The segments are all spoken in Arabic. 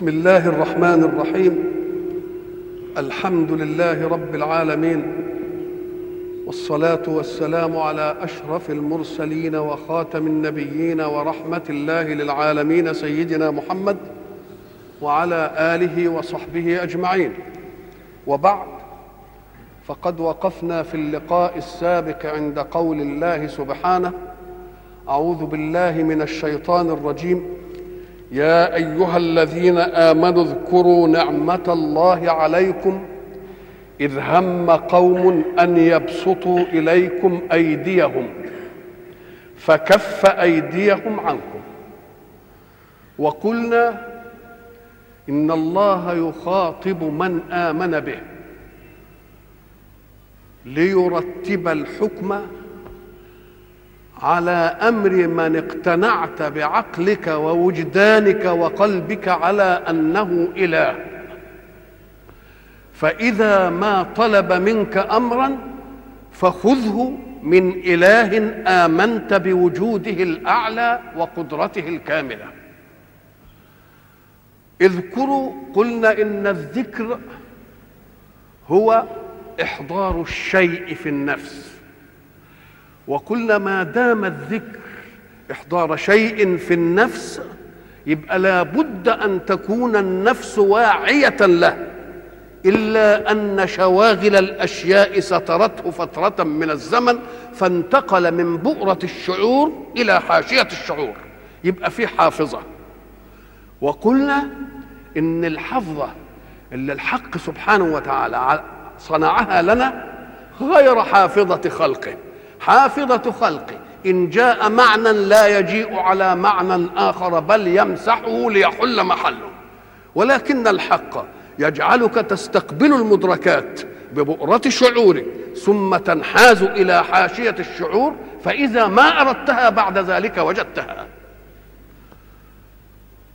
بسم الله الرحمن الرحيم. الحمد لله رب العالمين. والصلاة والسلام على أشرف المرسلين وخاتم النبيين ورحمة الله للعالمين سيدنا محمد وعلى آله وصحبه أجمعين. وبعد فقد وقفنا في اللقاء السابق عند قول الله سبحانه أعوذ بالله من الشيطان الرجيم. يا أيها الذين آمنوا اذكروا نعمة الله عليكم إذ هم قوم أن يبسطوا إليكم أيديهم فكف أيديهم عنكم وقلنا إن الله يخاطب من آمن به ليرتب الحكم على أمر من اقتنعت بعقلك ووجدانك وقلبك على أنه إله. فإذا ما طلب منك امرا فخذه من إله آمنت بوجوده الأعلى وقدرته الكاملة. اذكروا قلنا إن الذكر هو إحضار الشيء في النفس. وقلنا ما دام الذكر إحضار شيء في النفس يبقى لابد أن تكون النفس واعية له إلا أن شواغل الأشياء سترته فترة من الزمن فانتقل من بؤرة الشعور إلى حاشية الشعور يبقى في حافظة. وقلنا إن الحفظه اللي الحق سبحانه وتعالى صنعها لنا غير حافظة خلقه. حافظة خلقه إن جاء معنى لا يجيء على معنى آخر بل يمسحه ليحل محله. ولكن الحق يجعلك تستقبل المدركات ببؤرة شعورك ثم تنحاز إلى حاشية الشعور فإذا ما أردتها بعد ذلك وجدتها.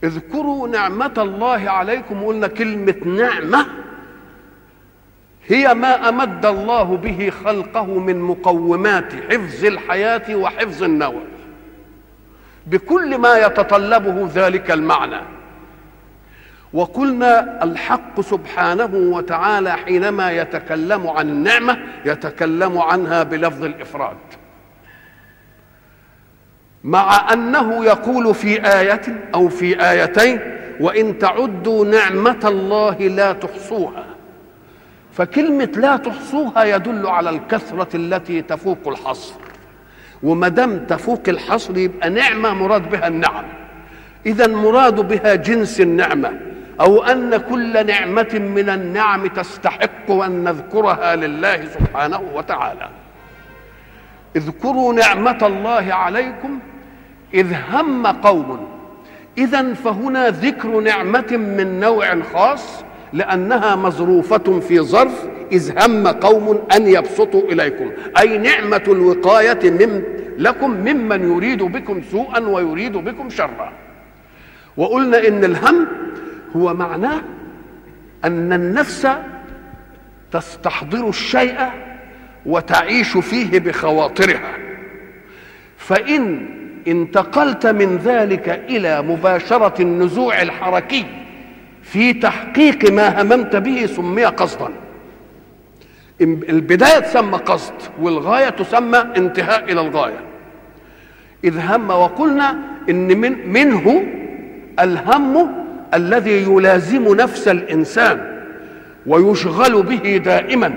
اذكروا نعمة الله عليكم قلنا كلمة نعمة هي ما أمد الله به خلقه من مقومات حفظ الحياة وحفظ النوع بكل ما يتطلبه ذلك المعنى. وقلنا الحق سبحانه وتعالى حينما يتكلم عن النعمه يتكلم عنها بلفظ الإفراد. مع أنه يقول في آية أو في آيتين وإن تعدوا نعمة الله لا تحصوها فكلمة لا تحصوها يدل على الكثرة التي تفوق الحصر. وما دام تفوق الحصر يبقى نعمة مراد بها النعم. إذا مراد بها جنس النعمة أو أن كل نعمة من النعم تستحق أن نذكرها لله سبحانه وتعالى. اذكروا نعمة الله عليكم إذ هم قوم. إذا فهنا ذكر نعمة من نوع خاص لأنها مظروفة في ظرف إذ هم قوم أن يبسطوا إليكم. أي نعمة الوقاية من لكم ممن يريد بكم سوءا ويريد بكم شرا. وقلنا إن الهم هو معناه أن النفس تستحضر الشيء وتعيش فيه بخواطرها. فإن انتقلت من ذلك إلى مباشرة النزوع الحركي في تحقيق ما هممت به سمي قصدا. البداية تسمى قصد والغاية تسمى انتهاء إلى الغاية. إذ هم وقلنا إن من منه الهم الذي يلازم نفس الإنسان ويشغل به دائما.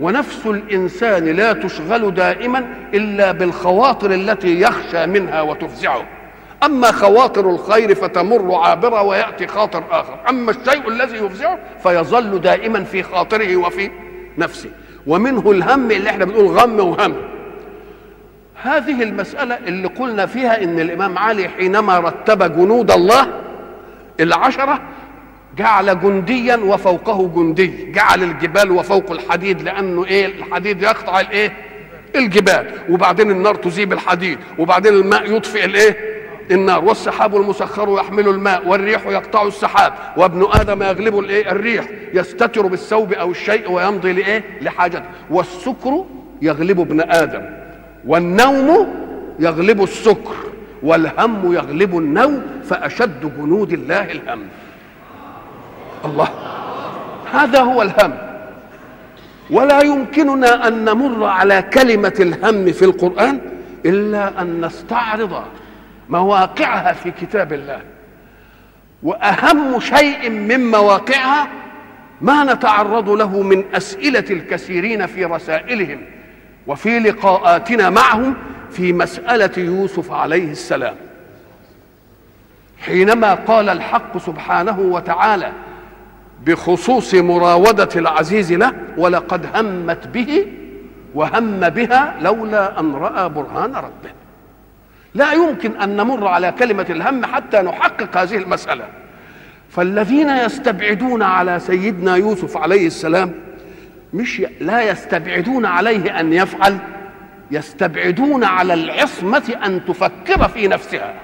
ونفس الإنسان لا تشغل دائما إلا بالخواطر التي يخشى منها وتفزعه. أما خواطر الخير فتمر عابرة ويأتي خاطر آخر. أما الشيء الذي يفزعه فيظل دائما في خاطره وفي نفسه. ومنه الهم اللي إحنا بنقول غم وهم. هذه المسألة اللي قلنا فيها إن الإمام علي حينما رتب جنود الله العشرة جعل جنديا وفوقه جندي. جعل الجبال وفوق الحديد لأنه إيه؟ الحديد يقطع الإيه؟ الجبال. وبعدين النار تذيب الحديد. وبعدين الماء يطفئ الإيه؟ النار والسحاب المسخر يحمل الماء والريح يقطع السحاب وابن آدم يغلب الإيه؟ الريح يستتر بالثوب أو الشيء ويمضي لإيه؟ لحاجته. والسكر يغلب ابن آدم والنوم يغلب السكر والهم يغلب النوم فأشد جنود الله الهم. الله هذا هو الهم. ولا يمكننا أن نمر على كلمة الهم في القرآن إلا أن نستعرض مواقعها في كتاب الله. وأهم شيء من مواقعها ما نتعرض له من أسئلة الكثيرين في رسائلهم وفي لقاءاتنا معهم في مسألة يوسف عليه السلام. حينما قال الحق سبحانه وتعالى بخصوص مراودة العزيز له ولقد همت به وهم بها لولا أن رأى برهان ربه. لا يمكن أن نمر على كلمة الهم حتى نحقق هذه المسألة. فالذين يستبعدون على سيدنا يوسف عليه السلام مش لا يستبعدون عليه أن يفعل يستبعدون على العصمة أن تفكر في نفسها.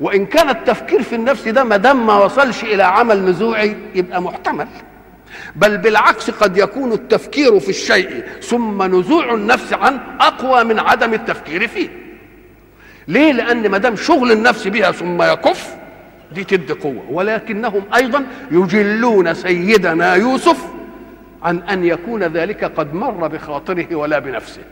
وإن كان التفكير في النفس ده ما دام ما وصلش إلى عمل نزوعي يبقى محتمل. بل بالعكس قد يكون التفكير في الشيء ثم نزوع النفس عنه أقوى من عدم التفكير فيه. ليه؟ لأن ما دام شغل النفس بها ثم يكف دي تدي قوة. ولكنهم أيضا يجلون سيدنا يوسف عن أن يكون ذلك قد مر بخاطره ولا بنفسه.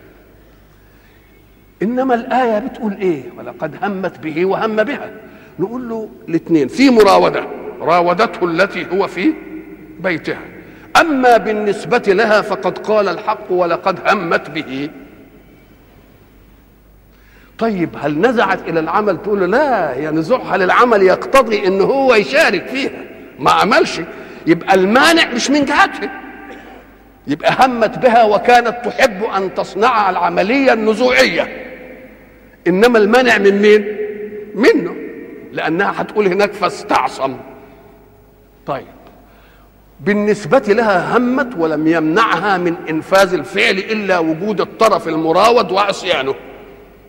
إنما الآية بتقول إيه؟ ولقد همت به وهم بها. نقول له الاثنين. في مراودة. راودته التي هو في بيتها. أما بالنسبة لها فقد قال الحق ولقد همت به. طيب هل نزعت إلى العمل تقول لا هي نزوعها للعمل يقتضي إن هو يشارك فيها؟ ما عملش. يبقى المانع مش من جهتها. يبقى همت بها وكانت تحب أن تصنع العملية النزوعية. إنما المانع من مين؟ منه. لأنها هتقول هناك فاستعصم. طيب. بالنسبة لها همت ولم يمنعها من إنفاذ الفعل إلا وجود الطرف المراود وعصيانه.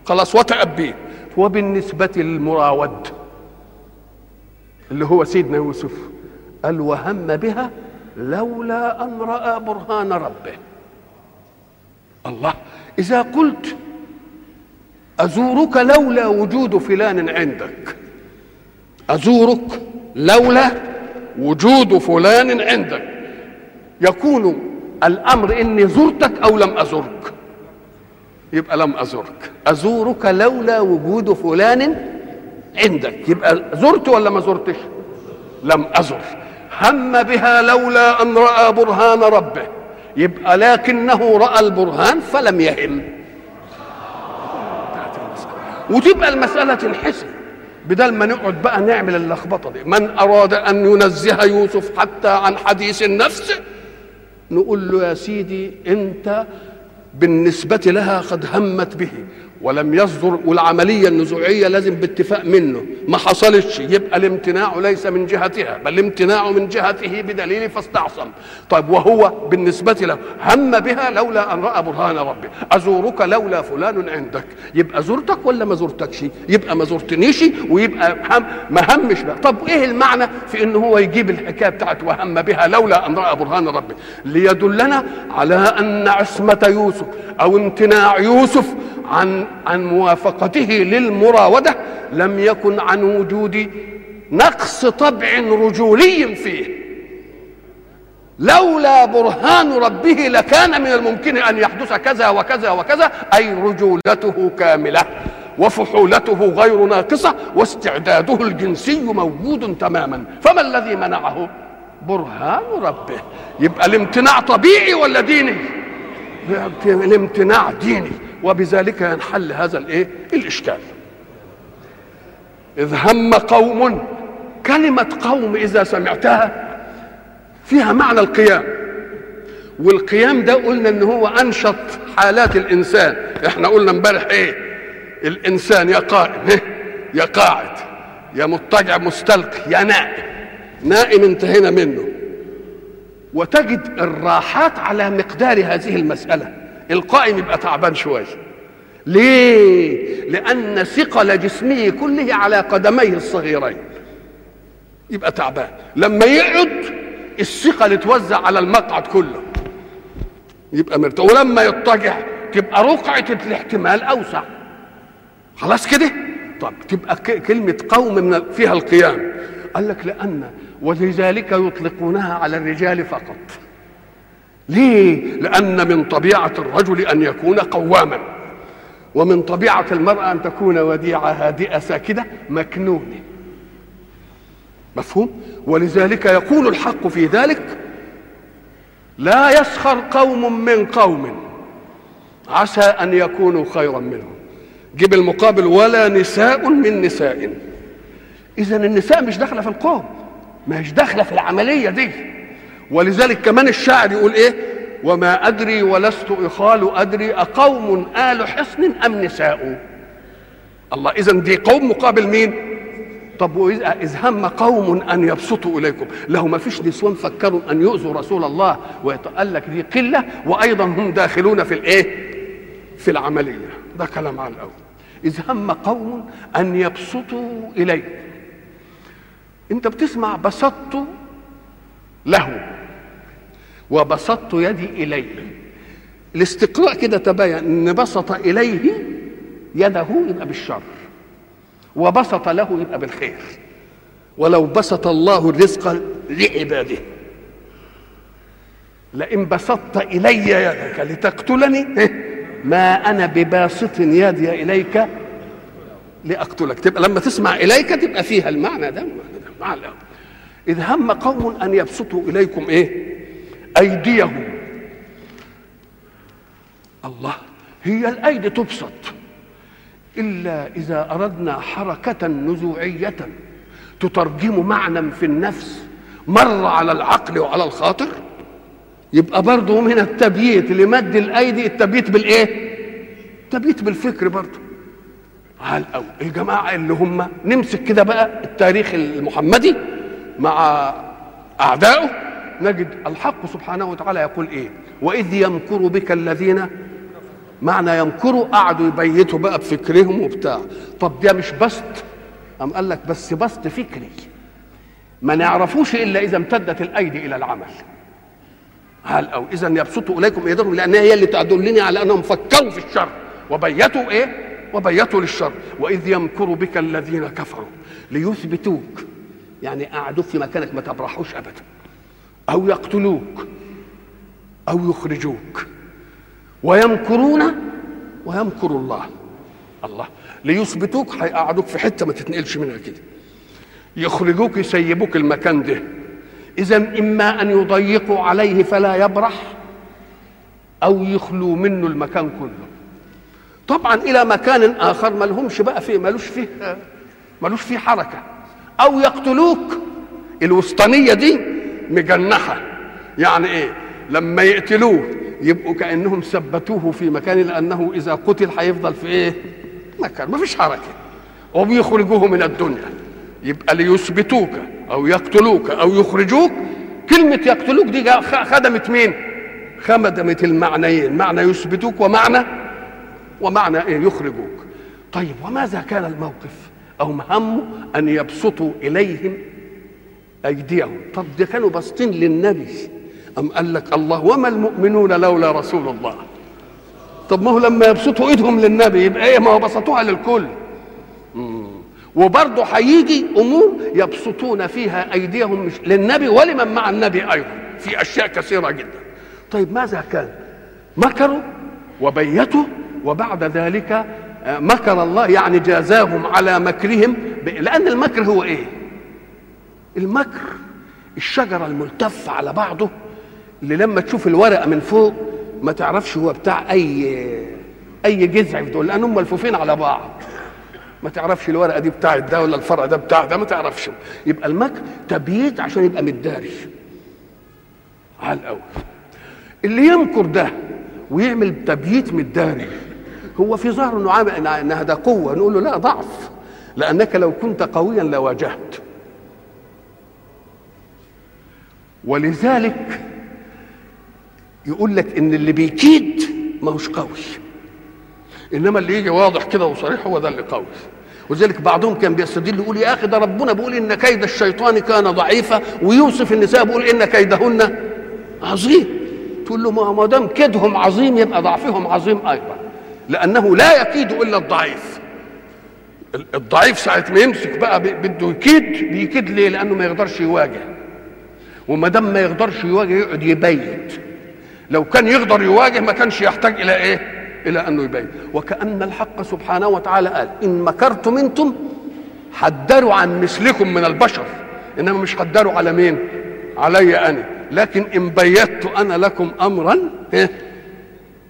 خلاص وتأبيه وبالنسبة للمراود اللي هو سيدنا يوسف قال وهم بها لولا أن رأى برهان ربه. الله إذا قلت أزورك لولا وجود فلان عندك أزورك لولا وجود فلان عندك. يكون الأمر إني زرتك أو لم أزرك. يبقى لم أزرك. أزورك لولا وجود فلان عندك. يبقى زرت ولا ما زرتش؟ لم أزر. هم بها لولا أن رأى برهان ربه. يبقى لكنه رأى البرهان فلم يهم. وتبقى المسألة تنحسن بدل ما نقعد بقى نعمل اللخبطة دي. من أراد أن ينزه يوسف حتى عن حديث النفس نقول له يا سيدي أنت بالنسبة لها قد همت به. ولم يصدر والعملية النزوعية لازم باتفاق منه. ما حصلتش. يبقى الامتناع ليس من جهتها بل الامتناع من جهته بدليل فاستعصم. طيب وهو بالنسبة له هم بها لولا أن رأى برهان ربه. أزورك لولا فلان عندك. يبقى زرتك ولا ما زرتكش؟ يبقى ما زرتنيش ويبقى هم ما همش بقى. طب إيه المعنى في إن هو يجيب الحكاية بتاعت وهم بها لولا أن رأى برهان ربه؟ ليدلنا على أن عصمة يوسف أو امتناع يوسف عن عن موافقته للمراودة لم يكن عن وجود نقص طبع رجولي فيه. لولا برهان ربه لكان من الممكن أن يحدث كذا وكذا وكذا أي رجولته كاملة وفحولته غير ناقصة واستعداده الجنسي موجود تماما. فما الذي منعه؟ برهان ربه. يبقى الامتناع طبيعي ولا ديني؟ الامتناع ديني. وبذلك ينحل هذا الايه؟ الإشكال. إذ هم قوم كلمة قوم إذا سمعتها فيها معنى القيام. والقيام ده قلنا إن هو أنشط حالات الإنسان. إحنا قلنا امبارح إيه؟ الإنسان يا قائم إيه؟ يا قاعد يا مضطجع مستلقي يا نائم. نائم انتهينا منه. وتجد الراحات على مقدار هذه المسألة. القائم يبقى تعبان شوية. ليه؟ لأن ثقل جسمه كله على قدميه الصغيرين. يبقى تعبان. لما يقعد الثقل توزع على المقعد كله. يبقى مرتاح ولما يضطجع تبقى رقعة الاحتمال أوسع. خلاص كده؟ طب تبقى كلمة قوم من فيها القيام. قال لك لأن ولذلك يطلقونها على الرجال فقط. ليه؟ لأن من طبيعة الرجل أن يكون قواما. ومن طبيعة المرأة أن تكون وديعة هادئة ساكنة مكنونة. مفهوم؟ ولذلك يقول الحق في ذلك لا يسخر قوم من قوم. عسى أن يكونوا خيرا منهم. جيب المقابل ولا نساء من نساء. اذا النساء مش داخلة في القوم مش داخلة في العملية دي. ولذلك كمان الشاعر يقول إيه؟ وما أدري ولست إخال أدري أقوم آل حصن أم نساء. الله اذا دي قوم مقابل مين؟ طب واذ هم قوم أن يبسطوا إليكم. له ما فيش نسوان فكروا أن يؤذوا رسول الله وقال لك دي قلة وأيضا هم داخلون في الإيه؟ في العملية. ده كلام على الأول. إذ هم قوم أن يبسطوا اليكم أنت بتسمع بسطت له. وبسطت يدي إليه. الاستقراء كده تبين إن بسط إليه يده يبقى بالشر وبسط له يبقى بالخير. ولو بسط الله الرزق لعباده. لئن بسطت إلي يدك لتقتلني ما أنا بباسط يدي إليك لأقتلك. تبقى لما تسمع إليك تبقى فيها المعنى ده مع الأول. إذ هم قوم أن يبسطوا إليكم إيه؟ أيديهم. الله. هي الأيدي تبسط. إلا إذا أردنا حركة نزوعية تترجم معنى في النفس مر على العقل وعلى الخاطر يبقى برضه من التبييت لمد الأيدي التبييت بالإيه؟ التبييت بالفكر برضه. على الأول الجماعة اللي هم نمسك كده بقى التاريخ المحمدي مع أعدائه نجد الحق سبحانه وتعالى يقول إيه؟ واذ يمكر بك الذين معنى يمكروا قعدوا يبيتوا بقى بفكرهم وبتاع. طب ده مش بسط؟ أم قال لك بس بسط فكري. ما نعرفوش إلا إذا امتدت الأيدي إلى العمل. هل أو إذا يبسطوا إليكم ايديهم لأن هي اللي تدلني على أنهم فكروا في الشر. وبيتوا إيه؟ وبيتوا للشر. واذ يمكر بك الذين كفروا ليثبتوك. يعني قعدوا في مكانك ما تبرحوش ابدا. أو يقتلوك أو يخرجوك. ويمكرون ويمكر الله. الله. ليثبتوك هيقعدوك في حتة ما تتنقلش منها كده. يخرجوك يسيبوك المكان ده. اذا إما أن يضيقوا عليه فلا يبرح أو يخلوا منه المكان كله. طبعا إلى مكان آخر ما لهمش بقى فيه ملوش فيه ملوش فيه حركة. أو يقتلوك. الوسطانية دي مجنحة. يعني إيه؟ لما يقتلوه يبقوا كأنهم ثبتوه في مكان لأنه إذا قتل هيفضل في إيه؟ مكان ما فيش حركة. وبيخرجوه من الدنيا. يبقى ليثبتوك أو يقتلوك أو يخرجوك. كلمة يقتلوك دي خدمت مين؟ خدمت المعنيين. معنى يثبتوك ومعنى ومعنى إيه؟ يخرجوك. طيب وماذا كان الموقف؟ أو هموا أن يبسطوا إليهم أيديهم. طب ده كانوا باسطين للنبي. أم قال لك الله وما المؤمنون لولا رسول الله؟ طب ما هو لما يبسطوا إيدهم للنبي يبقى إيه؟ ما هو بسطوها للكل. وبرضه هيجي أمور يبسطون فيها أيديهم مش للنبي ولمن مع النبي أيضا. في أشياء كثيرة جدا. طيب ماذا كان؟ مكروا وبيتوا وبعد ذلك مكر الله يعني جازاهم على مكرهم لأن المكر هو إيه؟ المكر الشجرة الملتفة على بعضه اللي لما تشوف الورقة من فوق ما تعرفش هو بتاع أي أي جذع دول لأن هم ملفوفين على بعض. ما تعرفش الورقة دي بتاعت ده ولا الفرع ده بتاع ده ما تعرفش. يبقى المكر تبييت عشان يبقى متداري على الأول. اللي يمكر ده ويعمل تبييت متداري هو في ظهره انه عامل إنها ده قوة نقول له لا ضعف. لأنك لو كنت قويا لواجهت. ولذلك يقول لك إن اللي بيكيد ما هوش قوي. إنما اللي يجي واضح كده وصريح هو ده اللي قوي. ولذلك بعضهم كان بيستدل يقول يا أخي ده ربنا بيقول إن كيد الشيطان كان ضعيفا ويوصف النساء بيقول إن كيدهن عظيم. تقول له ما دام كيدهم عظيم يبقى ضعفهم عظيم أيضا. لأنه لا يكيد إلا الضعيف. الضعيف ساعة ما يمسك بقى بده يكيد بيكيد ليه؟ لأنه ما يقدرش يواجه. وما دام ما يقدرش يواجه يقعد يبيت لو كان يقدر يواجه ما كانش يحتاج إلى إيه؟ إلى أنه يبيت وكأن الحق سبحانه وتعالى قال إن مكرتم أنتم حدروا عن مثلكم من البشر إنما مش حدروا على مين؟ علي أنا لكن إن بيت أنا لكم أمرا إيه؟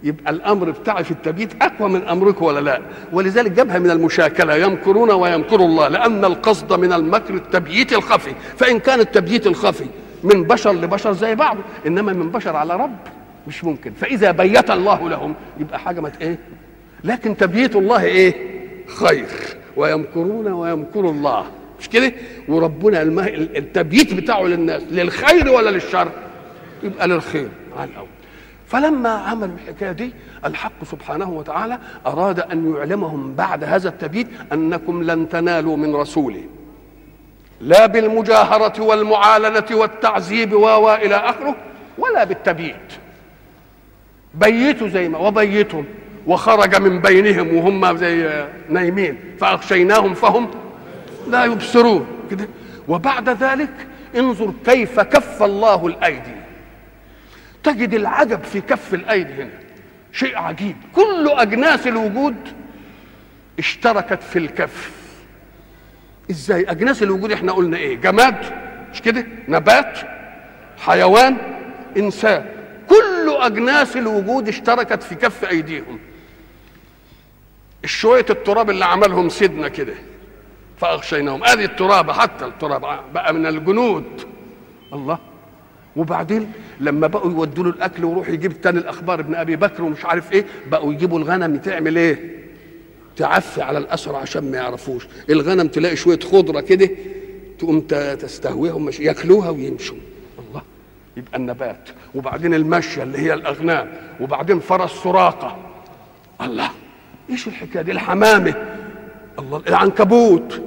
يبقى الأمر بتاعي في التبييت أقوى من امركم ولا لا ولذلك جابها من المشاكلة يمكرون ويمكر الله لأن القصد من المكر التبييت الخفي فإن كان التبييت الخفي من بشر لبشر زي بعض إنما من بشر على رب مش ممكن. فإذا بيت الله لهم يبقى حاجة ما إيه؟ لكن تبييت الله إيه؟ خير. ويمكرون ويمكر الله. مش كده؟ وربنا التبييت بتاعه للناس للخير ولا للشر؟ يبقى للخير على الأول. فلما عملوا الحكاية دي الحق سبحانه وتعالى أراد أن يعلمهم بعد هذا التبييت أنكم لن تنالوا من رسوله. لا بالمجاهرة والمعالنة والتعذيب و إلى آخره ولا بالتبييت. بيتوا زي ما وبيتهم وخرج من بينهم وهم زي نايمين فأغشيناهم فهم لا يبصرون. كده. وبعد ذلك انظر كيف كف الله الأيدي. تجد العجب في كف الأيدي هنا. شيء عجيب. كل أجناس الوجود اشتركت في الكف. إزاي؟ أجناس الوجود إحنا قلنا إيه؟ جماد مش كده؟ نبات حيوان إنسان. كل أجناس الوجود اشتركت في كف أيديهم. شوية التراب اللي عملهم سيدنا كده فأغشيناهم. آدي التراب حتى التراب بقى من الجنود. الله. وبعدين لما بقوا يودوا له الأكل ويروح يجيب تاني الأخبار ابن أبي بكر ومش عارف إيه بقوا يجيبوا الغنم تعمل إيه؟ تعفي على الاسرى عشان ما يعرفوش. الغنم تلاقي شوية خضرة كده تقوم تستهويهم مش ياكلوها ويمشوا. الله يبقى النبات. وبعدين المشيه اللي هي الأغنام وبعدين فرس سراقة. الله إيش الحكاية دي؟ الحمامة. الله العنكبوت.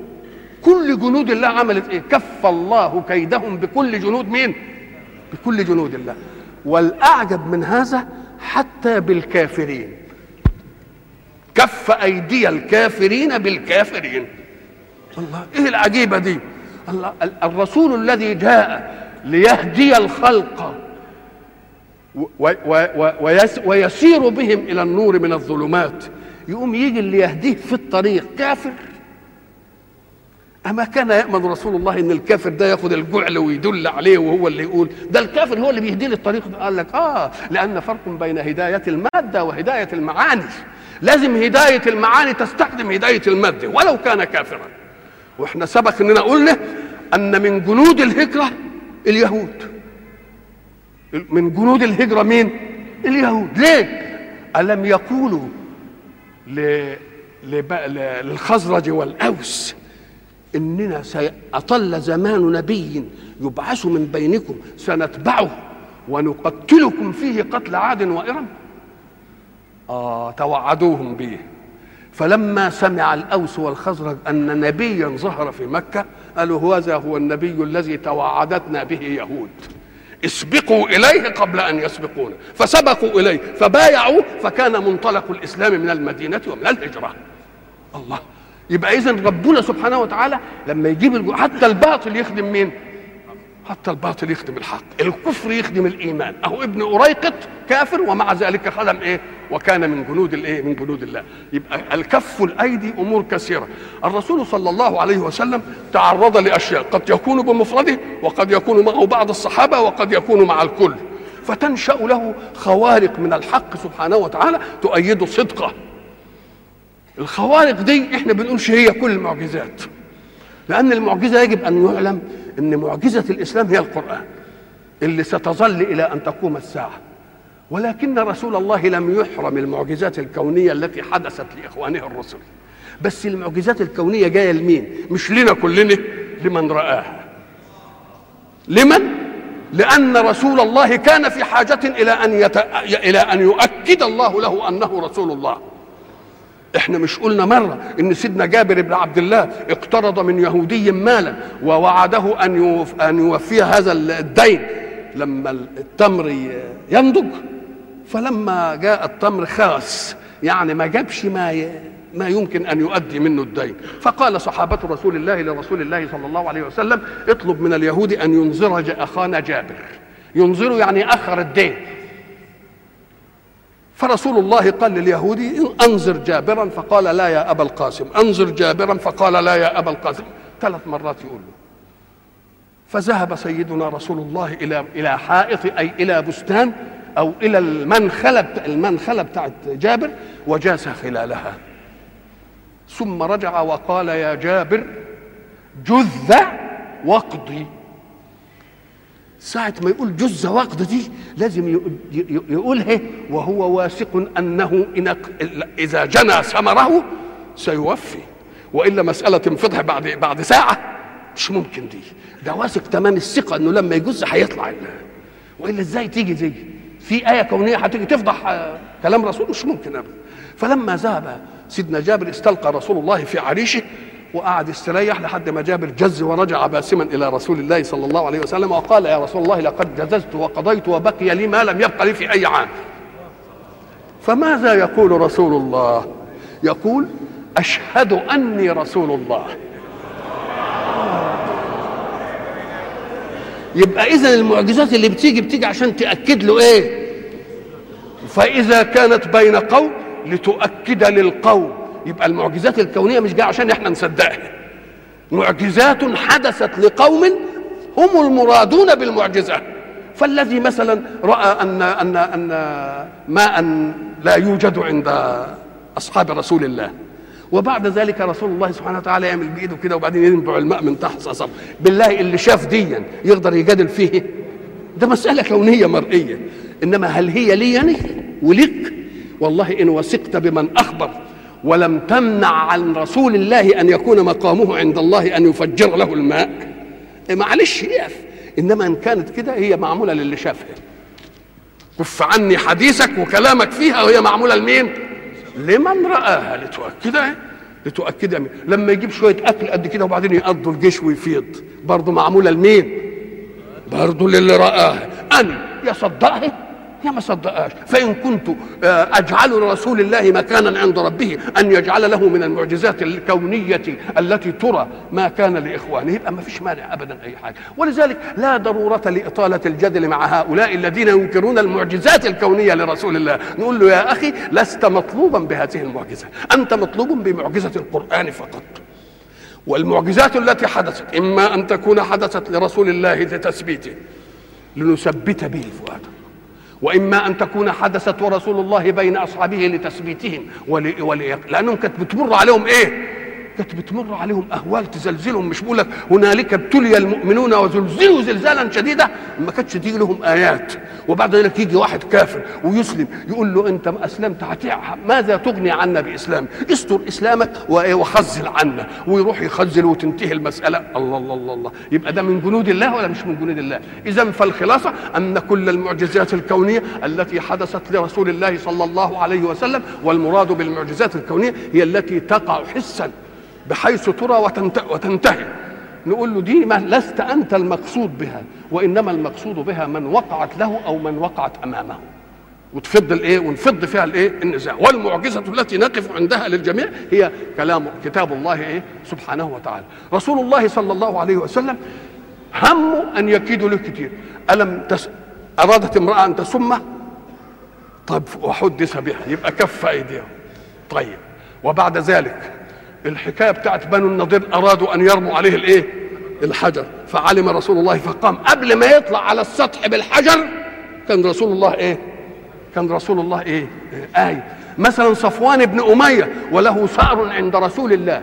كل جنود الله عملت إيه؟ كف الله كيدهم بكل جنود مين؟ بكل جنود الله. والأعجب من هذا حتى بالكافرين. كف أيدي الكافرين بالكافرين. الله إيه العجيبة دي؟ الله الرسول الذي جاء ليهدي الخلق ويسير بهم إلى النور من الظلمات يقوم يجي اللي يهديه في الطريق كافر. أما كان يأمن رسول الله إن الكافر ده ياخد الجعل ويدل عليه وهو اللي يقول ده الكافر هو اللي بيهدي لي الطريق قال لك آه لأن فرق بين هداية المادة وهداية المعاني. لازم هداية المعاني تستخدم هداية المادة ولو كان كافرا. وإحنا سبق إننا قلنا أن من جنود الهجرة اليهود. من جنود الهجرة مين؟ اليهود. ليه؟ ألم يقولوا للخزرج والأوس إننا سيطل زمان نبي يبعث من بينكم سنتبعه ونقتلكم فيه قتل عاد وإرم. آه توعدوهم به. فلما سمع الأوس والخزرج أن نبيا ظهر في مكة قالوا هذا هو النبي الذي توعدتنا به يهود. اسبقوا إليه قبل أن يسبقونا. فسبقوا إليه فبايعوه فكان منطلق الإسلام من المدينة ومن الهجرة. الله. يبقى اذا ربنا سبحانه وتعالى لما يجيب. حتى الباطل يخدم مين؟ حتى الباطل يخدم الحق. الكفر يخدم الإيمان. أهو ابن أريقط كافر ومع ذلك خدم إيه؟ وكان من جنود الايه من جنود الله. يبقى الكف الأيدي أمور كثيرة. الرسول صلى الله عليه وسلم تعرض لأشياء. قد يكون بمفرده وقد يكون معه بعض الصحابة وقد يكون مع الكل. فتنشأ له خوارق من الحق سبحانه وتعالى تؤيد صدقه. الخوارق دي إحنا بنقولش هي كل المعجزات. لأن المعجزة يجب أن يعلم إن معجزة الإسلام هي القرآن اللي ستظل إلى أن تقوم الساعة. ولكن رسول الله لم يحرم المعجزات الكونية التي حدثت لإخوانه الرسل. بس المعجزات الكونية جاية لمين؟ مش لنا كلنا لمن رآها. لمن؟ لأن رسول الله كان في حاجة إلى أن يت... إلى أن يؤكد الله له أنه رسول الله. إحنا مش قلنا مرة إن سيدنا جابر بن عبد الله اقترض من يهودي مالا ووعده أن أن يوفي هذا الدين. لما التمر ينضج فلما جاء التمر خاس يعني ما جابش ما ما يمكن أن يؤدي منه الدين. فقال صحابة رسول الله لرسول الله صلى الله عليه وسلم اطلب من اليهود أن ينظر أخانا جابر. ينظر يعني آخر الدين. فرسول الله قال لليهودي انظر جابرا فقال لا يا أبا القاسم انظر جابرا فقال لا يا أبا القاسم. ثلاث مرات يقول له. فذهب سيدنا رسول الله إلى إلى حائط أي إلى بستان أو إلى المنخلة المنخلة بتاعت جابر وجاس خلالها. ثم رجع وقال يا جابر جذ واقضي. ساعة ما يقول جز وقت دي لازم يقولها وهو واثق أنه إن إذا جنى ثمره سيوفي. وإلا مسألة تنفضح بعد بعد ساعة مش ممكن دي. ده واثق تمام الثقة إنه لما يجز هيطلع وإلا إزاي تيجي دي في آية كونية هتيجي تفضح كلام رسول مش ممكن أبدا. فلما ذهب سيدنا جابر استلقى رسول الله في عريشه وقعد يستريح لحد ما جابر جز ورجع باسما إلى رسول الله صلى الله عليه وسلم وقال يا رسول الله لقد جززت وقضيت وبقي لي ما لم يبق لي في أي عام. فماذا يقول رسول الله؟ يقول أشهد أني رسول الله. يبقى اذا المعجزات اللي بتيجي بتيجي عشان تأكد له إيه؟ فإذا كانت بين قوم لتؤكد للقوم. يبقى المعجزات الكونية مش جاية عشان إحنا نصدقها. معجزات حدثت لقوم هم المرادون بالمعجزة. فالذي مثلا رأى ان ان أن ماء لا يوجد عند أصحاب رسول الله. وبعد ذلك رسول الله سبحانه وتعالى يعمل بإيده كده وبعدين ينبع الماء من تحت صصب بالله اللي شاف ديا يقدر يجادل فيه. ده مسألة كونية مرئية. إنما هل هي لي يعني؟ ولك والله إن وثقت بمن أخبر. ولم تمنع عن رسول الله أن يكون مقامه عند الله أن يفجر له الماء. إيه معلش يقف إنما إن كانت كده هي معمولة للي شافها. كف عني حديثك وكلامك فيها وهي معمولة لمين؟ لمن رآها. لتؤكدها؟ لتؤكدها لما يجيب شوية أكل قد كده وبعدين يقضوا الجيش ويفيض. برضه معمولة لمين؟ برضه للي رآها. أنا يصدقها يا ما صدقهاش. فإن كنت أجعل لرسول الله مكانا عند ربه أن يجعل له من المعجزات الكونية التي ترى ما كان لإخوانه يبقى ما فيش مانع أبدا أي حاجة. ولذلك لا ضرورة لإطالة الجدل مع هؤلاء الذين ينكرون المعجزات الكونية لرسول الله. نقول له يا أخي لست مطلوبا بهذه المعجزة. أنت مطلوب بمعجزة القرآن فقط. والمعجزات التي حدثت إما أن تكون حدثت لرسول الله لتثبيته لنثبت به فؤاده. وإما أن تكون حدثت ورسول الله بين أصحابه لتثبيتهم ول... ول... لانهم كانت بتمر عليهم إيه؟ كانت بتمر عليهم أهوال تزلزلهم مش بقول لك هنالك ابتلي المؤمنون وزلزلوا زلزالا شديدا. ما كانتش تيجي لهم آيات. وبعد ذلك يجي واحد كافر ويسلم يقول له أنت ما أسلمت ماذا تغني عنا بإسلام؟ استر إسلامك وخزل عنا. ويروح يخزل وتنتهي المسألة. الله الله الله الله. يبقى ده من جنود الله ولا مش من جنود الله؟ اذا فالخلاصة أن كل المعجزات الكونية التي حدثت لرسول الله صلى الله عليه وسلم والمراد بالمعجزات الكونية هي التي تقع حسا. بحيث ترى وتنتهي. نقول له دي ما لست أنت المقصود بها وإنما المقصود بها من وقعت له أو من وقعت أمامه. وتفض الإيه؟ ونفض فيها الإيه؟ النزاع. والمعجزة التي نقف عندها للجميع هي كلام كتاب الله إيه؟ سبحانه وتعالى. رسول الله صلى الله عليه وسلم همه أن يكيدوا له كتير. ألم تس... أرادت امرأة أن تسمه؟ طيب وحدث بها. يبقى كف أيديهم. طيب. وبعد ذلك الحكاية بتاعت بنو النضير أرادوا أن يرموا عليه الإيه؟ الحجر. فعلم رسول الله فقام. قبل ما يطلع على السطح بالحجر كان رسول الله إيه؟ كان رسول الله إيه؟ آية مثلا صفوان بن أمية وله ثأر عند رسول الله.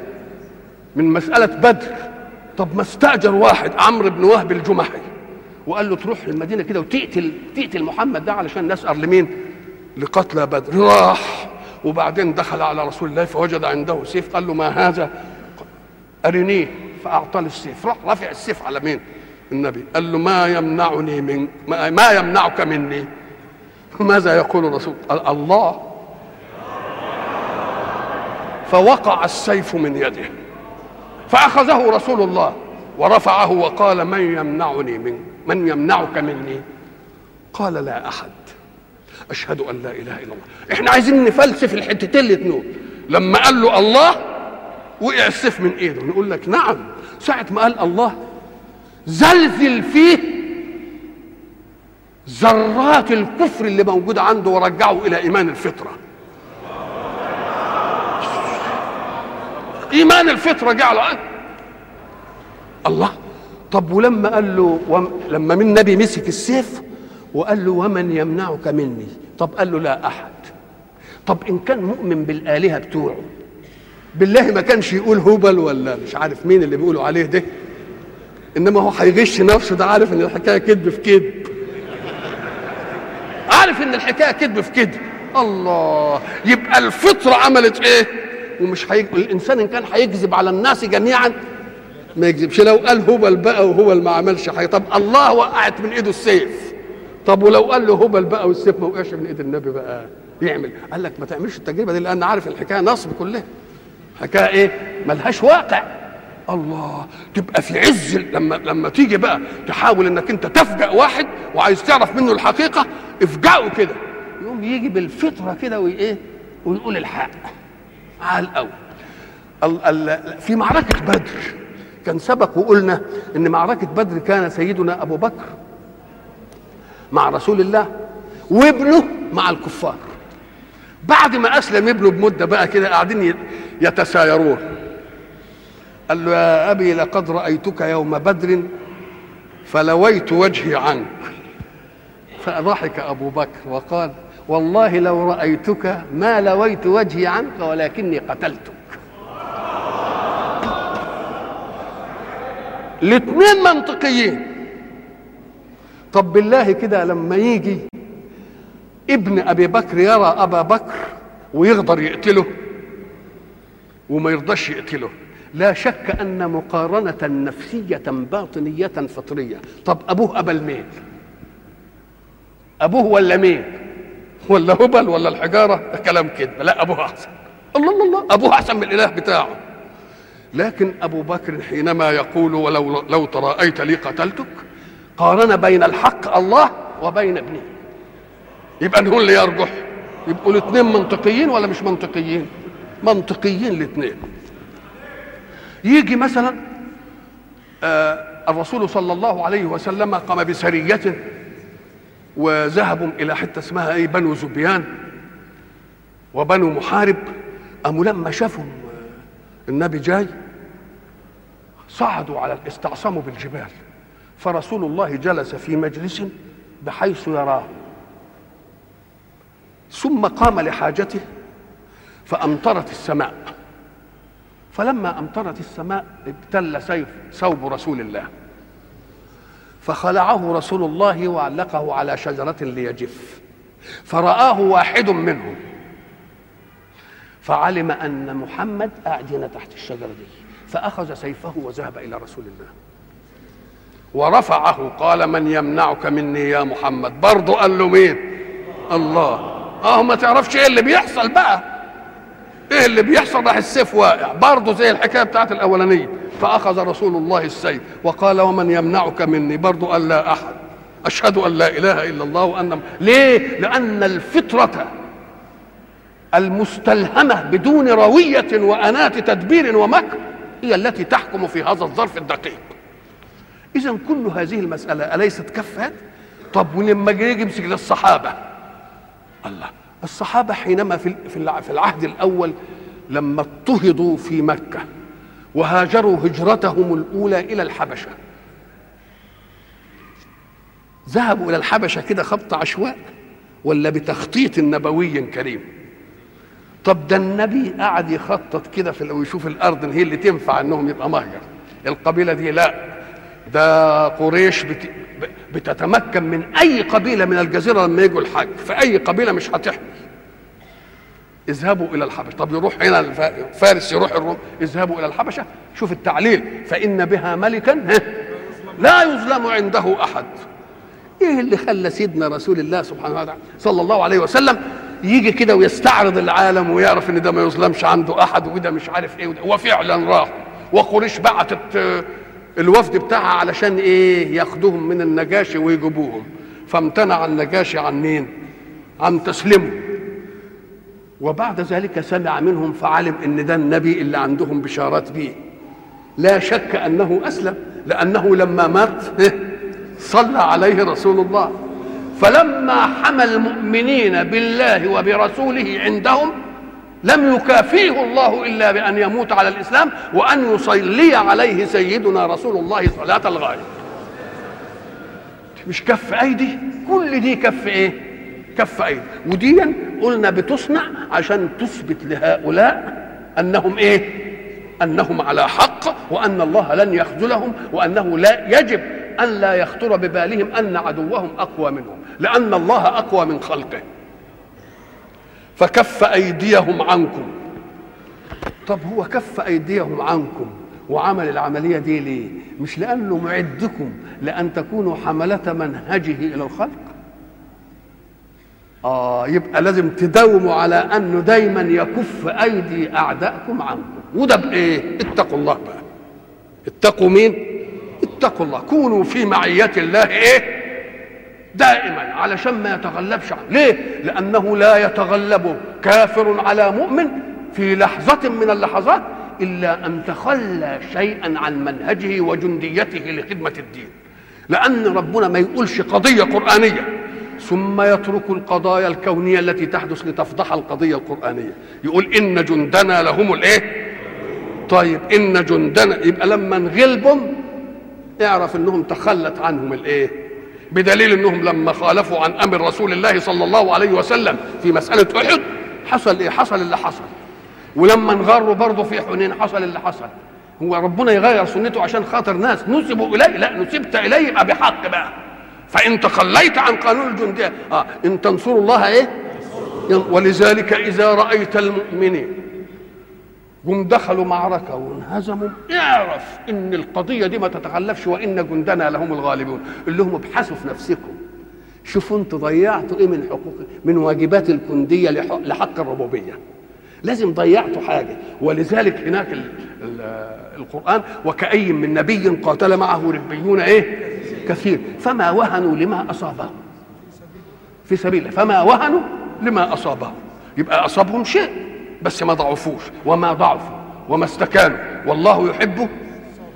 من مسألة بدر. طب ما استأجر واحد عمرو بن وهب الجمحي. وقال له تروح المدينة كده وتقتل تقتل محمد ده علشان نسأر لمين؟ لقتلى بدر. راح. وبعدين دخل على رسول الله فوجد عنده سيف قال له ما هذا؟ أرنيه فأعطاه السيف. راح رفع السيف على مين؟ النبي. قال له ما يمنعني من ما, ما يمنعك مني؟ ماذا يقول الرسول؟ قال الله. فوقع السيف من يده. فأخذه رسول الله ورفعه وقال من يمنعني من من يمنعك مني؟ قال لا أحد. أشهد أن لا إله إلا الله. إحنا عايزين نفلسف الحتتين الاثنين لما قال له الله وقع السيف من إيده. نقول لك نعم ساعة ما قال الله زلزل فيه ذرات الكفر اللي موجودة عنده ورجعه إلى إيمان الفطرة. إيمان الفطرة جعله الله. طب ولما قال له. لما من النبي مسك السيف وقال له ومن يمنعك مني؟ طب قال له لا أحد. طب إن كان مؤمن بالآلهة بتوعه بالله ما كانش يقول هبل ولا مش عارف مين اللي بيقولوا عليه ده إنما هو هيغش نفسه ده عارف إن الحكاية كذب في كذب عارف إن الحكاية كذب في كذب الله يبقى الفطرة عملت إيه؟ ومش هيج... الإنسان إن كان هيكذب على الناس جميعا ما يكذبش لو قال هبل بقى وهبل ما عملش حاجة طب الله وقعت من إيده السيف. طب ولو قال له هبل بقى والسيف ما وقعش من ايد النبي بقى يعمل؟ قال لك ما تعملش التجربة دي لأن عارف الحكاية نصب كلها. حكاية إيه؟ ملهاش واقع. الله تبقى في عز لما لما تيجي بقى تحاول إنك أنت تفجأ واحد وعايز تعرف منه الحقيقة افجأه كده. يقوم يجي بالفطرة كده وايه ويقول الحق. على الأول. ال ال في معركة بدر. كان سبق وقلنا إن معركة بدر كان سيدنا أبو بكر مع رسول الله وابنه مع الكفار. بعد ما أسلم ابنه بمدة بقى كده قاعدين يتسايرون. قال له يا أبي لقد رأيتك يوم بدر فلويت وجهي عنك. فضحك أبو بكر وقال والله لو رأيتك ما لويت وجهي عنك ولكني قتلتك. الاثنين منطقيين. طب بالله كده لما يجي ابن أبي بكر يرى أبا بكر ويقدر يقتله وما يرضاش يقتله لا شك أن مقارنة نفسية باطنية فطرية. طب أبوه ابا مين؟ أبوه ولا مين؟ ولا هبل ولا الحجارة؟ كلام كذب. لا أبوه أحسن. الله الله الله. أبوه أحسن من الإله بتاعه. لكن أبو بكر حينما يقول ولو لو تراءيت لي قتلتك قارن بين الحق الله وبين ابنه. يبقى نقول اللي يرجح يبقوا الاثنين منطقيين ولا مش منطقيين؟ منطقيين الاثنين يجي مثلا آه الرسول صلى الله عليه وسلم قام بسرية وذهبوا إلى حتة اسمها إيه؟ بنو زبيان وبنو محارب. قاموا لما شافوا النبي جاي صعدوا على استعصموا بالجبال. فرسول الله جلس في مجلس بحيث يراه. ثم قام لحاجته فأمطرت السماء. فلما أمطرت السماء ابتل سيف ثوب رسول الله. فخلعه رسول الله وعلقه على شجرة ليجف. فرآه واحد منهم. فعلم أن محمد قاعد هنا تحت الشجرة دي. فأخذ سيفه وذهب إلى رسول الله. ورفعه قال من يمنعك مني يا محمد؟ برضه قال له مين؟ الله. آه ما تعرفش إيه اللي بيحصل بقى؟ إيه اللي بيحصل؟ راح السيف واقع. برضه زي الحكاية بتاعت الأولانية. فأخذ رسول الله السيف وقال ومن يمنعك مني؟ برضه قال لا أحد. أشهد أن لا إله إلا الله وأن ليه؟ لأن الفطرة المستلهمة بدون روية وأنات تدبير ومكر هي التي تحكم في هذا الظرف الدقيق. اذا كل هذه المسألة أليست كفات طب ولما يجي يمسك للصحابة؟ الله الصحابة حينما في في العهد الأول لما اضطهدوا في مكة وهاجروا هجرتهم الأولى إلى الحبشة. ذهبوا إلى الحبشة كده خبط عشواء ولا بتخطيط نبوي كريم؟ طب ده النبي قعد يخطط كده في ويشوف الأرض هي اللي تنفع إنهم يبقى مهجر. القبيلة دي لا. ده قريش بت... بتتمكن من أي قبيلة من الجزيرة لما يجوا الحج فاي قبيلة مش هتحمل اذهبوا إلى الحبشة. طب يروح هنا فارس يروح الروم. اذهبوا إلى الحبشة. شوف التعليل. فإن بها ملكا لا يظلم عنده أحد. إيه اللي خلى سيدنا رسول الله سبحانه وتعالى صلى الله عليه وسلم يجي كده ويستعرض العالم ويعرف إن ده ما يظلمش عنده أحد وده مش عارف إيه وده. وفعلا راح. وقريش بعتت الوفد بتاعها علشان إيه؟ ياخدوهم من النجاشي ويجيبوهم. فامتنع النجاشي عن مين؟ عن تسليمهم وبعد ذلك سمع منهم فعلم إن ده النبي اللي عندهم بشارات به لا شك أنه أسلم لأنه لما مات صلى عليه رسول الله. فلما حمى المؤمنين بالله وبرسوله عندهم لم يكافئه الله إلا بأن يموت على الإسلام وأن يصلي عليه سيدنا رسول الله صلاة الغائب. مش كف أيدي؟ كل دي كف إيه؟ كف أيدي. ودي قلنا بتصنع عشان تثبت لهؤلاء أنهم إيه؟ أنهم على حق وأن الله لن يخذلهم وأنه لا يجب أن لا يخطر ببالهم أن عدوهم أقوى منهم لأن الله أقوى من خلقه. فكف أيديهم عنكم. طب هو كف أيديهم عنكم وعمل العملية دي ليه؟ مش لأنه معدكم لأن تكونوا حملة منهجه إلى الخلق؟ آه يبقى لازم تداوموا على أنه دايما يكف أيدي أعدائكم عنكم. وده بإيه؟ اتقوا الله بقى. اتقوا مين؟ اتقوا الله. كونوا في معية الله إيه؟ دائما علشان ما يتغلبش عنه ليه؟ لأنه لا يتغلب كافر على مؤمن في لحظة من اللحظات إلا أن تخلى شيئا عن منهجه وجنديته لخدمة الدين. لأن ربنا ما يقولش قضية قرآنية. ثم يترك القضايا الكونية التي تحدث لتفضح القضية القرآنية. يقول إن جندنا لهم الإيه؟ طيب إن جندنا يبقى لما نغلبهم اعرف إنهم تخلت عنهم الإيه؟ بدليل انهم لما خالفوا عن أمر رسول الله صلى الله عليه وسلم في مسألة أحد حصل إيه؟ حصل اللي حصل. ولما انغروا برضه في حنين حصل اللي حصل. هو ربنا يغير سنته عشان خاطر ناس. نسبوا إليه؟ لا نسبت إليه يبقى بحق بقى. فإن تخليت عن قانون الجندية آه إن تنصروا الله إيه؟ ولذلك إذا رأيت المؤمنين جم دخلوا معركة وانهزموا. اعرف إن القضية دي ما تتخلفش وإن جندنا لهم الغالبون. قل لهم ابحثوا في نفسكم. شوفوا أنتوا ضيعتوا إيه من حقوق من واجبات الجندية لحق الربوبية. لازم ضيعتوا حاجة. ولذلك هناك ال ال القرآن وكأي من نبي قاتل معه ربيون إيه؟ كثير. فما وهنوا لما أصابهم في سبيل الله. فما وهنوا لما أصابهم يبقى أصابهم شيء. بس ما ضعفوش وما ضعفوا وما استكانوا. والله يحب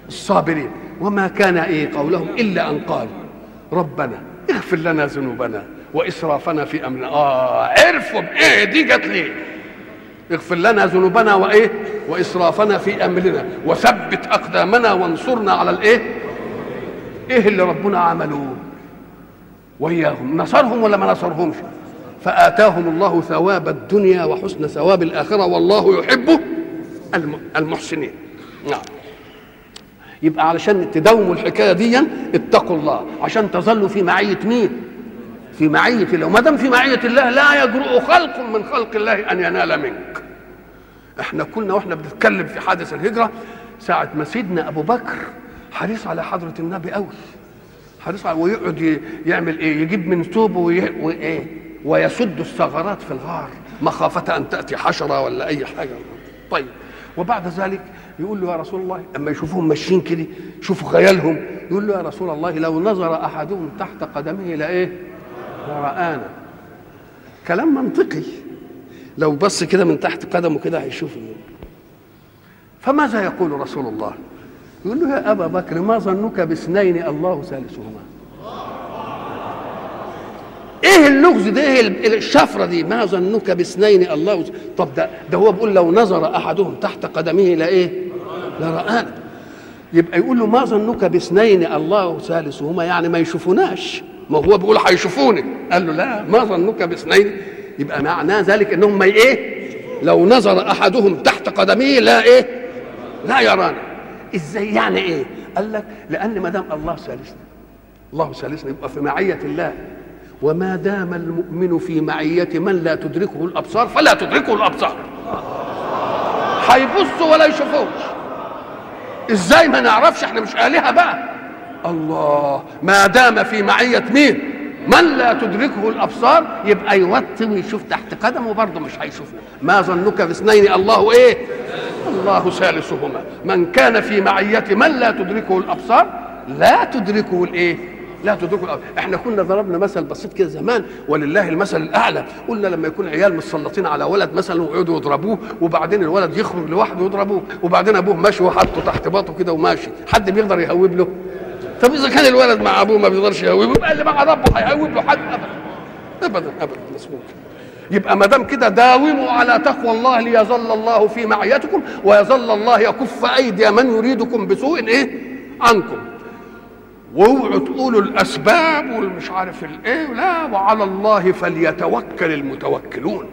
الصابرين. وما كان إيه قولهم إلا أن قالوا ربنا اغفر لنا ذنوبنا وإسرافنا في أمرنا. آه عرفوا بإيه؟ دي جت ليه؟ اغفر لنا ذنوبنا وإيه؟ وإسرافنا في أمرنا. وثبت أقدامنا وانصرنا على الإيه؟ إيه اللي ربنا عملوه وياهم نصرهم ولا ما نصرهمش؟ فآتاهم الله ثواب الدنيا وحسن ثواب الآخرة والله يحب المحسنين نعم يبقى علشان تداوموا الحكاية دي اتقوا الله عشان تظلوا في معية مين؟ في معية الله وما دام في معية الله لا يجرؤ خلق من خلق الله أن ينال منك. إحنا كنا وإحنا بنتكلم في حادث الهجرة ساعة ما سيدنا أبو بكر حريص على حضرة النبي قوي حريص على ويقعد يعمل إيه؟ يجيب من ثوبه وإيه؟ ويسد الثغرات في الغار. مخافة أن تأتي حشرة ولا أي حاجة. طيب. وبعد ذلك يقول له يا رسول الله أما يشوفوهم ماشيين كده شوفوا خيالهم يقول له يا رسول الله لو نظر أحدهم تحت قدمه لإيه؟ لرآنا. كلام منطقي. لو بص كده من تحت قدمه كده هيشوف فماذا يقول رسول الله؟ يقول له يا أبا بكر ما ظنك باثنين الله ثالثهما؟ إيه اللغز ده؟ إيه الشفرة دي؟ ما ظنك باثنين الله طب ده ده هو بيقول لو نظر أحدهم تحت قدمه لايه لرآنا يبقى يقول له ما ظنك باثنين الله ثالثهما يعني ما يشوفوناش. ما هو بيقول هيشوفوني. قال له لا ما ظنك باثنين. يبقى معناه ذلك انهم ما إيه؟ لو نظر أحدهم تحت قدمه لا إيه؟ لا يرانا. إزاي يعني إيه؟ قال لك لأن ما دام الله ثالثنا. الله ثالثنا يبقى في معية الله. وما دام المؤمن في معية من لا تدركه الأبصار فلا تدركه الأبصار. هيبصوا ولا يشوفوش. إزاي ما نعرفش؟ إحنا مش آلهة بقى. الله ما دام في معية مين؟ من لا تدركه الأبصار يبقى يوطي ويشوف تحت قدمه برضه مش هيشوفه. ما ظنك باثنين الله إيه؟ الله ثالثهما. من كان في معية من لا تدركه الأبصار لا تدركه الإيه؟ لا تدركوا الأبصار إحنا كنا ضربنا مثل بسيط كده زمان ولله المثل الأعلى. قلنا لما يكون عيال متسلطين على ولد مثلا ويقعدوا يضربوه وبعدين الولد يخرج لوحده ويضربوه وبعدين أبوه ماشي وحطه تحت باطه كده وماشي. حد بيقدر يهوب له؟ طب إذا كان الولد مع أبوه ما بيقدرش يهوب يبقى اللي مع ربه هيهوب له حد ابدا. ابدا مش ممكن يبقى ما دام كده داوموا على تقوى الله ليظل الله في معيتكم ويظل الله يكف أيدي من يريدكم بسوء إيه؟ عنكم. واوعوا تقولوا الأسباب والمش عارف الايه لا وعلى الله فليتوكل المتوكلون.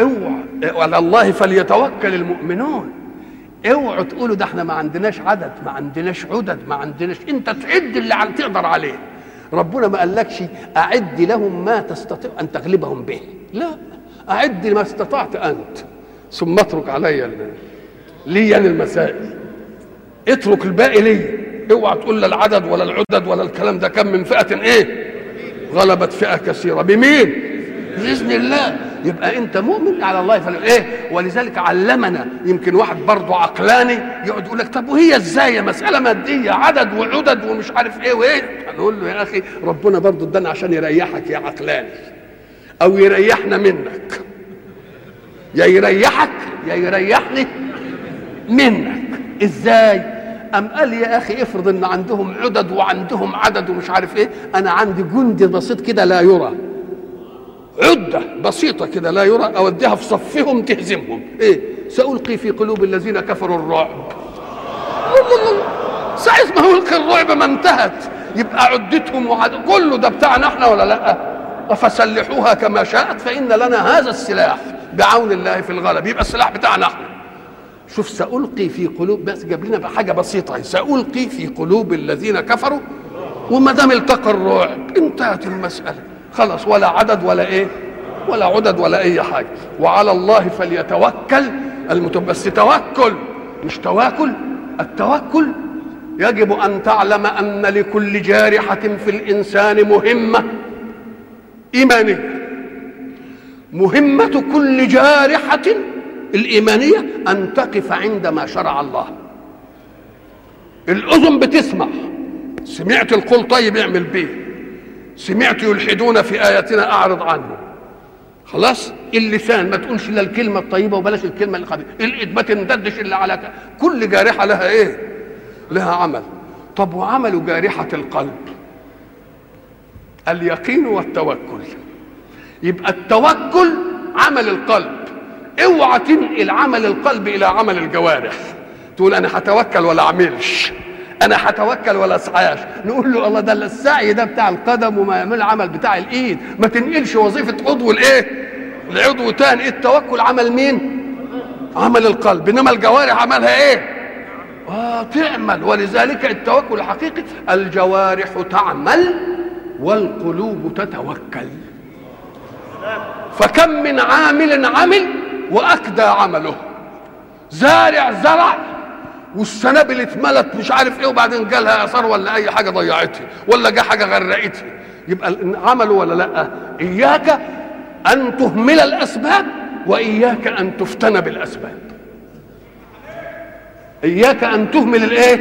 اوعى وعلى الله فليتوكل المؤمنون. اوعوا تقولوا ده إحنا ما عندناش عدد ما عندناش عدد ما عندناش. انت تعد اللي عن تقدر عليه. ربنا ما قالكش أعد لهم ما تستطيع أن تغلبهم به. لا أعد ما استطعت أنت. ثم اترك علي لي المسائل. اترك الباقي لي. اوعى تقول لا العدد ولا العدد ولا الكلام ده كم من فئة إيه؟ غلبت فئة كثيرة. بمين؟ بإذن الله. يبقى انت مؤمن على الله. فل... إيه؟ ولذلك علمنا يمكن واحد برضه عقلاني يقعد يقول لك طب وهي إزاي مسألة مادية؟ عدد وعدد ومش عارف إيه. وإيه؟ نقول له يا أخي ربنا برضه ادانا عشان يريحك يا عقلاني. أو يريحنا منك. يا يريحك يا يريحني منك. إزاي؟ أم قال يا أخي افرض إن عندهم عدد وعندهم عدد ومش عارف إيه أنا عندي جندي بسيط كده لا يرى. عدة بسيطة كده لا يرى أوديها في صفهم تهزمهم. إيه؟ سألقي في قلوب الذين كفروا الرعب. ساعة ما هو يلقي الرعب ما انتهت يبقى عدتهم وعد كله ده بتاعنا إحنا ولا لأ؟ فسلحوها كما شاءت فإن لنا هذا السلاح بعون الله في الغلب يبقى السلاح بتاعنا إحنا شوف سألقي في قلوب بس جاب لنا حاجة بسيطة. سألقي في قلوب الذين كفروا وما دام التقى الرعب انتهت المسألة. خلاص ولا عدد ولا إيه ولا عدد ولا أي حاجة. وعلى الله فليتوكل المتوكل بس توكل مش تواكل التوكل. يجب أن تعلم أن لكل جارحة في الإنسان مهمة. إيمانية. مهمة كل جارحة الإيمانية أن تقف عندما شرع الله. الأذن بتسمع. سمعت القول طيب اعمل به. سمعت يلحدون في آياتنا أعرض عنه. خلاص؟ اللسان ما تقولش الا الكلمة الطيبة وبلاش الكلمة الخبيثه الإيد ما تنددش إلا على. كل جارحة لها إيه؟ لها عمل. طب وعمل جارحة القلب؟ اليقين والتوكل. يبقى التوكل عمل القلب. اوعى تنقل عمل القلب إلى عمل الجوارح. تقول أنا هتوكل ولا أعملش؟ أنا هتوكل ولا أسعاش؟ نقول له الله ده السعي ده بتاع القدم وما يعمل العمل بتاع الإيد. ما تنقلش وظيفة عضو الايه العضو تاني. التوكل عمل مين؟ عمل القلب. إنما الجوارح عملها إيه؟ آه تعمل. ولذلك التوكل الحقيقي الجوارح تعمل والقلوب تتوكل. فكم من عامل عمل وأكدى عمله. زارع زرع والسنابل اتملت مش عارف إيه وبعدين جالها آثار ولا أي حاجة ضيعتها ولا جه حاجة غرقتها. يبقى عملوا ولا لأ؟ إياك أن تهمل الأسباب وإياك أن تفتن بالأسباب. إياك أن تهمل الإيه؟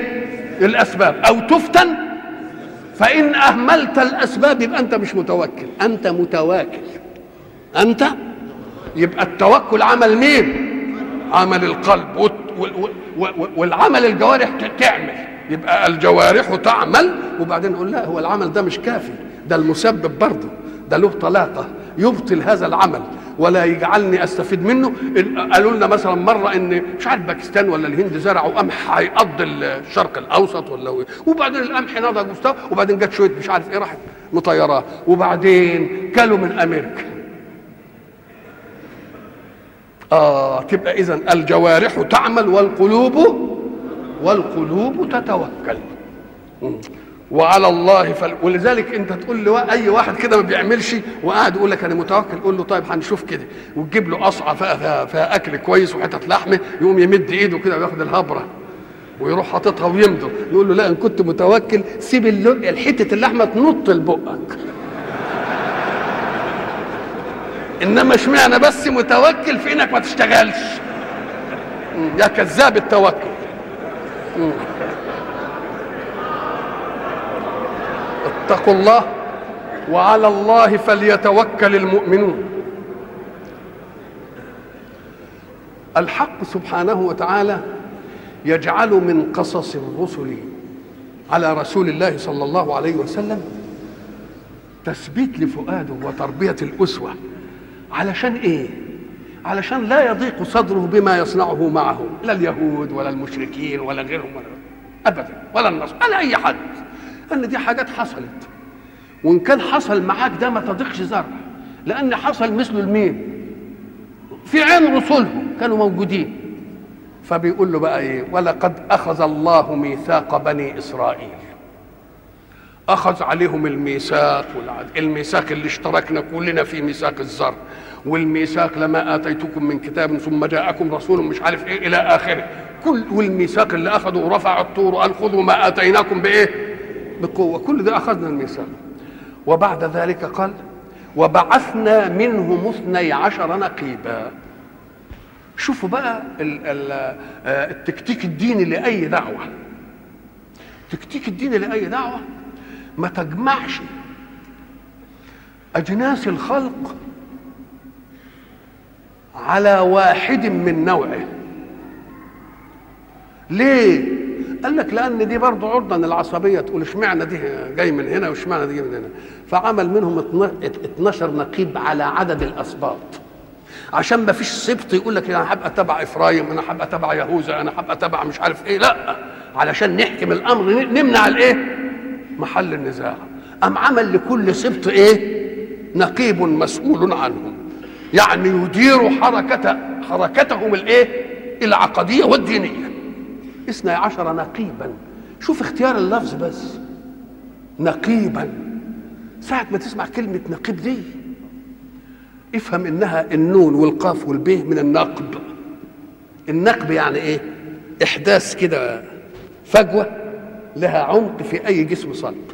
الأسباب. أو تفتن فإن أهملت الأسباب يبقى أنت مش متوكل. أنت متواكل. أنت يبقى التوكل عمل مين؟ عمل القلب والعمل الجوارح تعمل. يبقى الجوارح تعمل وبعدين نقول لا هو العمل ده مش كافي ده المسبب برضه ده له طلاقه يبطل هذا العمل ولا يجعلني أستفيد منه. قالوا لنا مثلا مرة إن مش عارف باكستان ولا الهند زرعوا قمح هيقضي الشرق الأوسط ولا وبعدين القمح نضج وبعدين جت شوية مش عارف إيه راحت مطيراه وبعدين كلوا من أمريكا. آه تبقى إذا الجوارح تعمل والقلوب والقلوب تتوكل. وعلى الله فل... ولذلك أنت تقول لي أي واحد كده ما بيعملش وقاعد يقول لك أنا متوكل قول له طيب هنشوف كده. وتجيب له قصعة فيها, فيها, أكل كويس وحتت لحمة يقوم يمد إيده كده وياخد الهبرة ويروح حاططها ويمضغ. نقول له لا إن كنت متوكل سيب الحته اللحمة تنط لبقك. إنما اشمعنى بس متوكل في إنك ما تشتغلش؟ يا كذاب التوكل. واتقوا الله وعلى الله فليتوكل المؤمنون. الحق سبحانه وتعالى يجعل من قصص الرسل على رسول الله صلى الله عليه وسلم تثبيت لفؤاده وتربية الأسوة. علشان إيه؟ علشان لا يضيق صدره بما يصنعه معه لا اليهود ولا المشركين ولا غيرهم ولا ابدا ولا النصر ولا أي حد. أن دي حاجات حصلت. وإن كان حصل معاك ده ما تضيقش زرع لأن حصل مثله لمين في عين رسلهم كانوا موجودين. فبيقول له بقى إيه؟ ولقد أخذ الله ميثاق بني إسرائيل. أخذ عليهم الميثاق والعد. الميثاق اللي اشتركنا كلنا في ميثاق الزر. والميثاق لما آتيتكم من كتاب ثم جاءكم رسول مش عارف إيه إلى آخره. كل والميثاق اللي أخذوا ورفع الطور وقال خذوا ما آتيناكم بإيه؟ بقوة. كل ده أخذنا الميثاق. وبعد ذلك قال وبعثنا منهم اثني عشر نقيبا. شوفوا بقى ال التكتيك الديني لأي دعوة. التكتيك الديني لأي دعوة؟ ما تجمعش. أجناس الخلق على واحد من نوعه. ليه؟ قال لك لأن دي برضه عرضه العصبيه تقول اشمعنى دي جاي من هنا واشمعنى دي من هنا؟ فعمل منهم 12 نقيب على عدد الأسباط. عشان ما فيش سبط يقول لك أنا هبقى تبع إفرايم أنا هبقى تبع يهوذا أنا هبقى تبع مش عارف إيه. لا علشان نحكم الأمر نمنع الإيه؟ محل النزاع. أم عمل لكل سبط إيه؟ نقيب مسؤول عنهم يعني يدير حركة حركتهم الإيه؟ العقدية والدينية. اثني عشر نقيبا. شوف اختيار اللفظ بس. نقيبا. ساعة ما تسمع كلمة نقيب دي افهم إنها النون والقاف والبيه من النقب. النقب يعني إيه؟ إحداث كده فجوة. لها عمق في أي جسم صلب.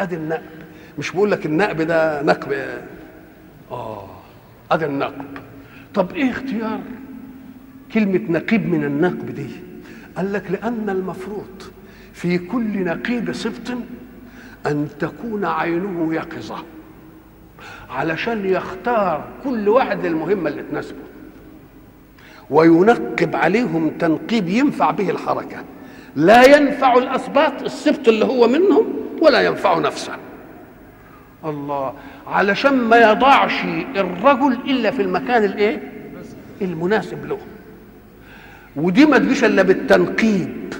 أدي النقب. مش بقول لك النقب ده نقب. آه أدي النقب. طب إيه اختيار كلمة نقيب من النقب دي؟ قال لك لأن المفروض في كل نقيب سبط أن تكون عينه يقظة علشان يختار كل واحد للمهمه اللي تناسبه. وينقب عليهم تنقيب ينفع به الحركة. لا ينفع الاسباط السبط اللي هو منهم ولا ينفع نفسه. الله علشان ما يضعش الرجل إلا في المكان الإيه؟ المناسب له. ودي ما تجيش إلا بالتنقيب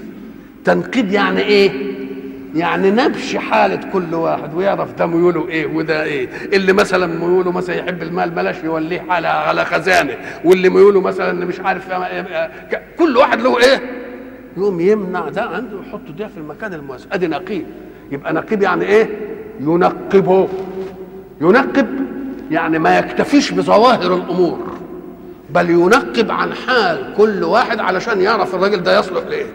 تنقيب يعني إيه؟ يعني نبش حالة كل واحد ويعرف ده ميوله إيه وده إيه. اللي مثلا ميوله مثلا يحب المال بلاش يوليه على على خزانة واللي ميوله مثلا مش عارف كل واحد له إيه؟ يقوم يمنع ده عنده يحط ده في المكان المناسب أدي نقيب. يبقى نقيب يعني إيه؟ ينقبه. ينقب يعني ما يكتفيش بظواهر الأمور بل ينقب عن حال كل واحد علشان يعرف الراجل ده يصلح لإيه.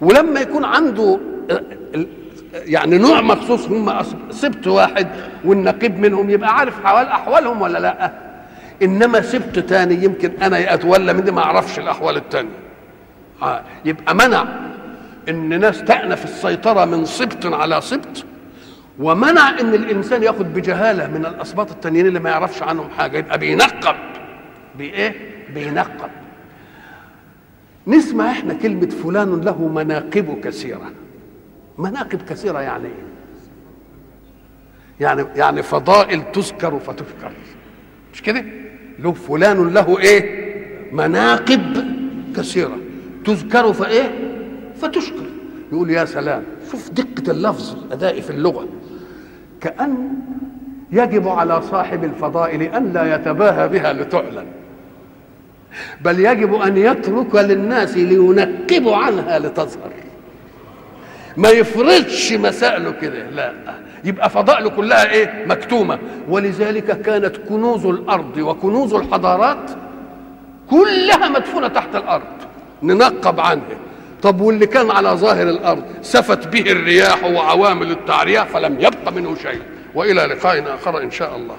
ولما يكون عنده يعني نوع مخصوص هم سبت واحد والنقيب منهم يبقى عارف حوال أحوالهم ولا لأ؟ إنما سبت تاني يمكن أنا أتولى مني ما أعرفش الأحوال التانية. آه. يبقى منع إن ناس تأنف السيطرة من سبط على سبط ومنع إن الإنسان ياخد بجهالة من الأسباط التانيين اللي ما يعرفش عنهم حاجة. يبقى بينقب. بإيه؟ بينقب. نسمع إحنا كلمة فلان له مناقب كثيرة. مناقب كثيرة يعني إيه؟ يعني يعني فضائل تذكر فتذكر. مش كده؟ له فلان له إيه؟ مناقب كثيرة. تذكر فإيه؟ فتشكر. يقول يا سلام شوف دقة اللفظ الأداء في اللغة. كأن يجب على صاحب الفضائل أن لا يتباهى بها لتعلن بل يجب أن يترك للناس لينقبوا عنها لتظهر. ما يفرضش مسائله كده لا. يبقى فضائله كلها إيه؟ مكتومة. ولذلك كانت كنوز الأرض وكنوز الحضارات كلها مدفونة تحت الأرض. ننقب عنها طب واللي كان على ظاهر الأرض سفت به الرياح وعوامل التعرية فلم يبق منه شيء. وإلى لقاء آخر إن شاء الله.